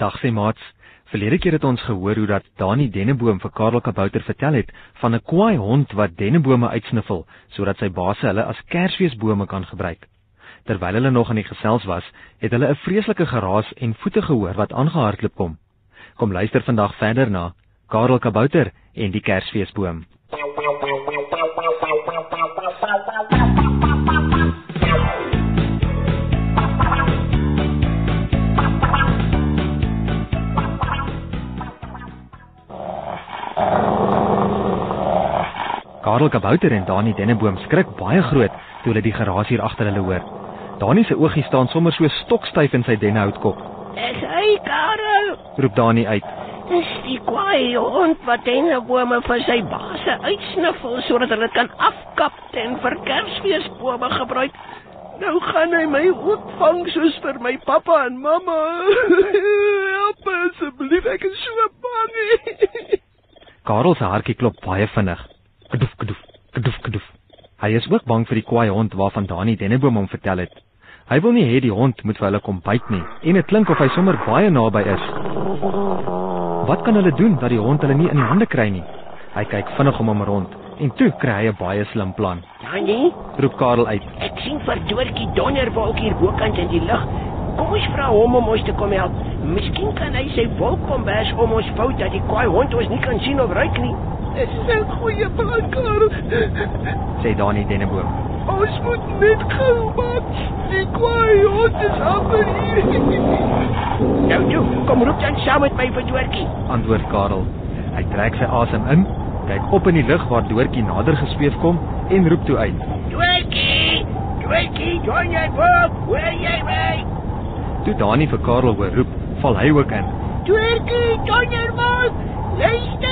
Dag sê maats. Verlede keer het ons gehoor hoe dat Dani Denneboom vir Karel Kabouter vertel het van 'n kwaai hond wat dennebome uitsniffel sodat sy baase hulle as kersfeesbome kan gebruik. Terwyl hulle nog aan die gesels was, het hulle 'n vreeslike geraas en voete gehoor wat aangehardloop kom. Kom luister vandag verder na Karel Kabouter en die Kersfeesboom. Karel Kabouter en Dani Denneboom skrik baie groot toe hulle die geraas hier agter hulle hoor. Dani se oogie staan sommer so stokstyf in sy dennehoutkop. Dis hy, Karel. Roep Dani uit. Dis die kwaai hond wat dennebome vir sy baase uitsniffel sodat hulle kan afkap en vir Kersfeesbome gebruik. Nou gaan hy my opvang soos vir my pappa en mamma. Help asseblief, ek is so bang. Karel se hartjie klop baie vinnig. Kedoef, kedoef, kedoef, kedoef. Hy is ook bang vir die kwaai hond waarvan Dani Denneboom hom vertel het. Hy wil nie hê die hond moet vir hulle kom byt nie en dit klink of hy sommer baie naby is. Wat kan hulle doen dat die hond hulle nie in die hande kry nie? Hy kyk vinnig om hom rond en toe kry hy 'n baie slim plan. Dani, Roep Karel uit. ek sien vir Doortjie donderwolk hier bokant in die lug. Kom ons vra hom om ons te kom help. Miskien kan hy sy wolk kom bers om ons fout dat die kwaai hond ons nie kan sien of ruik nie. Dis 'n goeie plan, Karel. sê Dani Denneboom. Ons moet net gou maak. Die kwaai hond is amper hier. Nou, nou, kom roep dan saam met my vir Doortjie. Antwoord Karel. Hy trek sy asem in, kyk op in die lug waar Doortjie nader gesweef kom en roep toe uit. Doortjie! Doortjie, donderwolk, hoor jy my? Toe Dani vir Karel hoor roep, val hy ook in. Doortjie, donderwolk, luister na ons.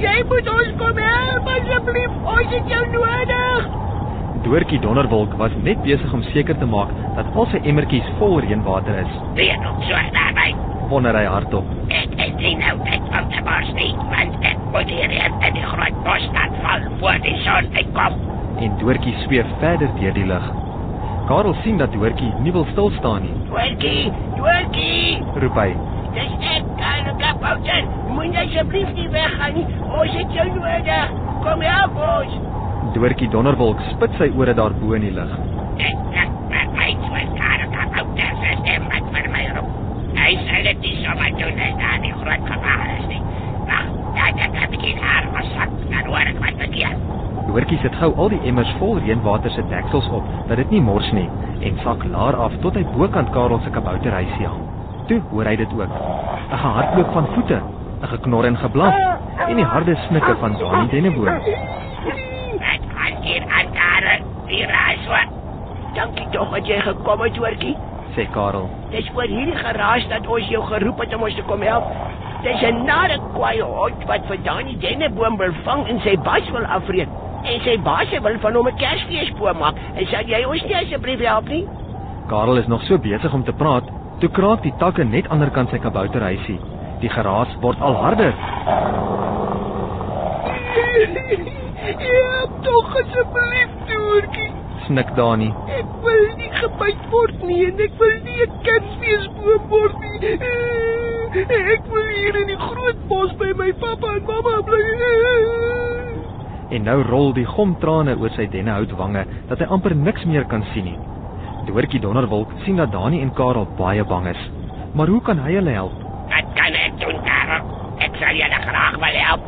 Jy moet ons kom help asseblief. Ons het jou nodig. Doortjie Donderwolk was net besig om seker te maak dat al sy emmertjies vol reënwater is. Weet nog so daarby. Wonder hy hardop. Ek is nie nou tyd om te bars nie, want ek moet hier in die groot bos staan val voor die son uitkom. En Doortjie sweef verder deur die lug. Karel sien dat Doortjie nie wil stil staan nie. Doortjie, Doortjie, Roep hy. Ek, Kapouter. Moet jy asseblief nie weggaan nie. Ons het jou nodig. Kom help ons. Doortjie Donderwolk spit sy ore daarbo in die lug. Ek maar my twee Karel Kapouter se stem wat vir my roep. Hy sê dit nie sommer doen as daar die groot gevaar is nie. Wag, dat ek 'n bietjie haar gesak, dan hoor ek wat verkeerd. Doortjie sit gou al die emmers vol reënwater se deksels op dat dit nie mors nie en sak laer af tot hy bokant Karel se kabouterhuisie hang. Toe hoor hy dit ook. 'n Gehardloop van voete, 'n geknor en geblaf en die harde snikke van Dani Denneboom. Wat gaan hier aan Karel? Die raaswa. Dankie tog dat jy gekom het, Doortjie. sê Karel. Dis oor hierdie geraas dat ons jou geroep het om ons te kom help. Dis 'n nare kwaai hond wat vir Dani Denneboom wil vang en sy bas wil afreed. En sy baas wil van hom 'n Kersfeesboom maak. En sal jy ons nie asseblief help nie? Karel is nog so besig om te praat, toe kraak die takke net aanderkant sy kabouterhuisie. Die geraas word al harder. Help tog asseblief, Doortjie. Snik Dani. Ek wil nie gebyt word nie en ek wil nie 'n Kersfeesboom word nie. Ek wil hier in die groot bos by my pappa en mamma bly. En nou rol die gomtrane oor sy dennehoutwange dat hy amper niks meer kan sien nie. Doortjie Donderwolk sien dat Dani en Karel baie bang is. Maar hoe kan hy hulle help? Wat kan ek doen, Karel? Ek sal julle graag wil help.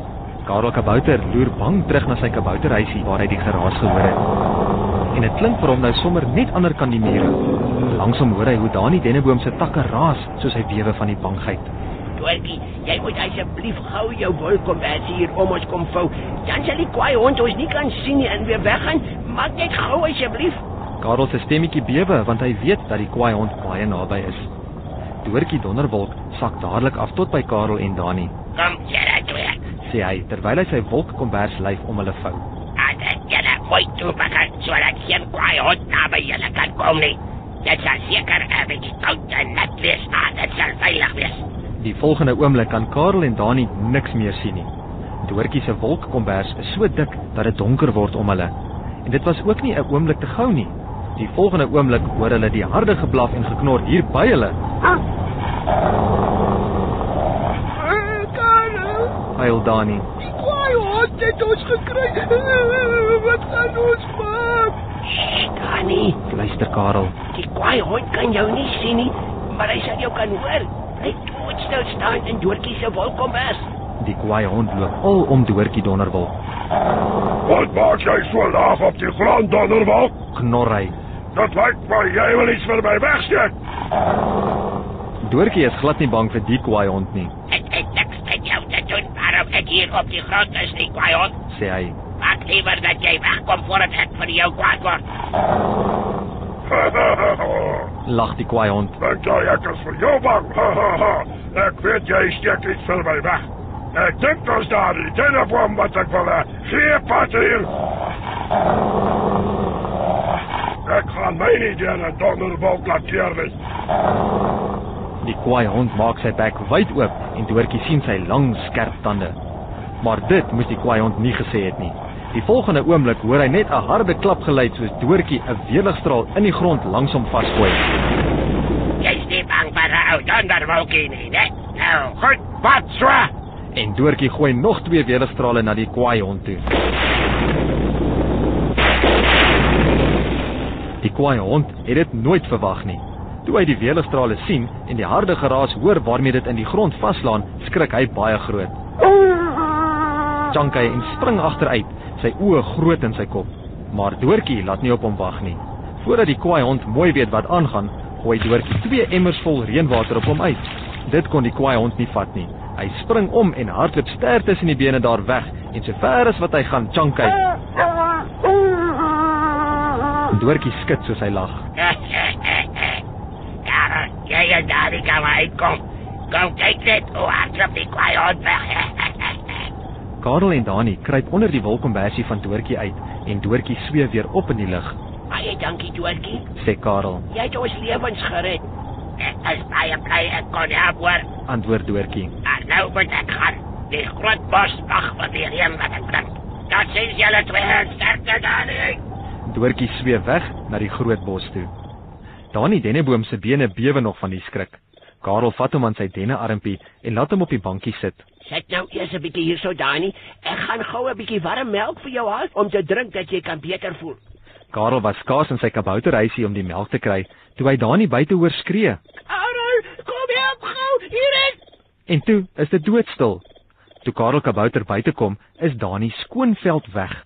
Karel Kabouter loer bang terug na sy kabouterhuisie waar hy die geraas gehoor het. En dit klink vir hom nou sommer net ander kan die mure. Langsom hoor hy hoe Dani Denneboom se takke raas soos hy bewe van die bangheid. Doortjie, jy moet asseblief gou jou wolkombers hier om ons kom vou. Dan sal die kwaai hond ons nie kan sien nie en weer weggaan. Maak net gou asseblief. Karel se stemmetjie bewe want hy weet dat die kwaai hond baie naby is. Doortjie Donderwolk sak dadelik af tot by Karel en Dani, Kom, julle twee. sê hy terwyl hy sy wolkkombers lyf om hulle vou. Ek julle mooi toe begin sodat geen kwaai hond naby julle kan kom nie. Dit sal seker 'n bietjie koud en nat wees, maar dit sal veilig wees. Die volgende oomblik kan Karel en Dani niks meer sien nie. Doortjie se wolkkombers is so dik dat dit donker word om hulle. En dit was ook nie 'n oomblik te gou nie. Die volgende oomblik hoor hulle die harde geblaf en geknor hier by hulle. Karel, Huil Dani. die kwaai hond het ons gekry. Wat gaan ons maak? Dani, Luister Karel. die kwaai hond kan jou nie sien nie, maar hy sal jou kan hoor. Hy doodstil staan in Doortjie se wolkombers. Die kwaai hond loop al om Doortjie Donderwolk. Wat maak jy so laag op die grond, Donderwolk? Knorr hy. Dat lyk my jy wil iets vir my wegsteek. Doortjie is glad nie bang vir die kwaai hond nie, Ek het niks met jou te doen waarom ek hier op die grond is nie, kwaai hond. sê hy. Maak liewer dat jy wegkom voordat ek vir jou kwaad word. Lag die kwaai hond. Dink jy ek is vir jou bang? ek weet jy steek iets vir my weg. Ek dink ons daar die denneboom wat ek wil hê. Greep wat hier. Ek gaan my nie deur 'n donderwolk laat keer nie. Die kwaai hond maak sy bek wyd oop en Doortjie sien sy lang skerp tande. Maar dit moes die kwaai hond nie gesê het nie. Die volgende oomblik hoor hy net 'n harde klap geluid soos Doortjie 'n weerligstraal in die grond langs hom vasgooi. Jy's nie bang vir 'n ou donderwolkie nie, né? Nou, goed, wat so? En Doortjie gooi nog twee weerligstrale na die kwaai hond toe. Kwaai hond het dit nooit verwag nie. Toe hy die weerligstrale sien en die harde geraas hoor waarmee dit in die grond vaslaan, skrik hy baie groot. Jankai spring agteruit, sy oë groot in sy kop. Maar Doortjie laat nie op hom wag nie. Voordat die kwaai hond mooi weet wat aangaan, gooi Doortjie twee emmers vol reënwater op hom uit. Dit kon die kwaai hond nie vat nie. Hy spring om en hardloop ster tussen die bene daar weg en so ver as wat hy gaan, Jankai. Doortjie skud soos hy lag. Karel, jy en Dani kan maar uitkom. Kom kyk net hoe hardloop die kwaai hond weg. Karel en Dani kruip onder die wolkombersie van Doortjie uit en Doortjie sweef weer op in die lug. Baie dankie Doortjie. Sê Karel, Jy het ons lewens gered. Ek is baie bly ek kon help hoor. antwoord Doortjie. Maar nou moet ek gaan. Die groot bos wag vir die reën wat ek bring. Dat sien julle twee sterkte Dani. Doortjie sweef weg na die groot bos toe. Dani Denneboom se bene bewe nog van die skrik. Karel vat hom aan sy dennearmpie en laat hom op die bankie sit. Sit nou eers 'n bietjie hierso Dani. Ek gaan gou 'n bietjie warm melk vir jou haal om te drink dat jy kan beter voel. Karel was skaars in sy kabouterhuisie om die melk te kry toe hy Dani buite hoor skree. Karel, kom help gou. Hier is En toe is dit doodstil. Toe Karel kabouter buite kom, is Dani skoonveld weg.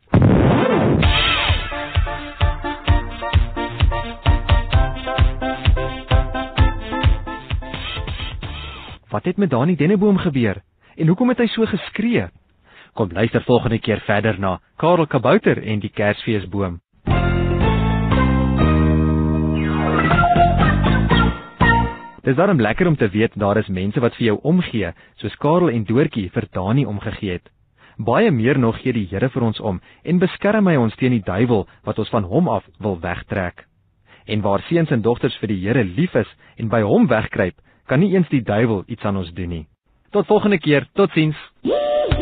Wat het met Dani Denneboom gebeur? En hoekom het hy so geskree? Kom luister volgende keer verder na Karel Kabouter en die Kersfeesboom. Dis daarom lekker om te weet daar is mense wat vir jou omgee, soos Karel en Doortjie vir Dani omgegee het. Baie meer nog gee die Here vir ons om en beskerm hy ons teen die duiwel wat ons van hom af wil wegtrek. En waar seuns en dogters vir die Here lief is en by hom wegkruip, kan nie eens die duiwel iets aan ons doen nie. Tot volgende keer, totsiens. Yee!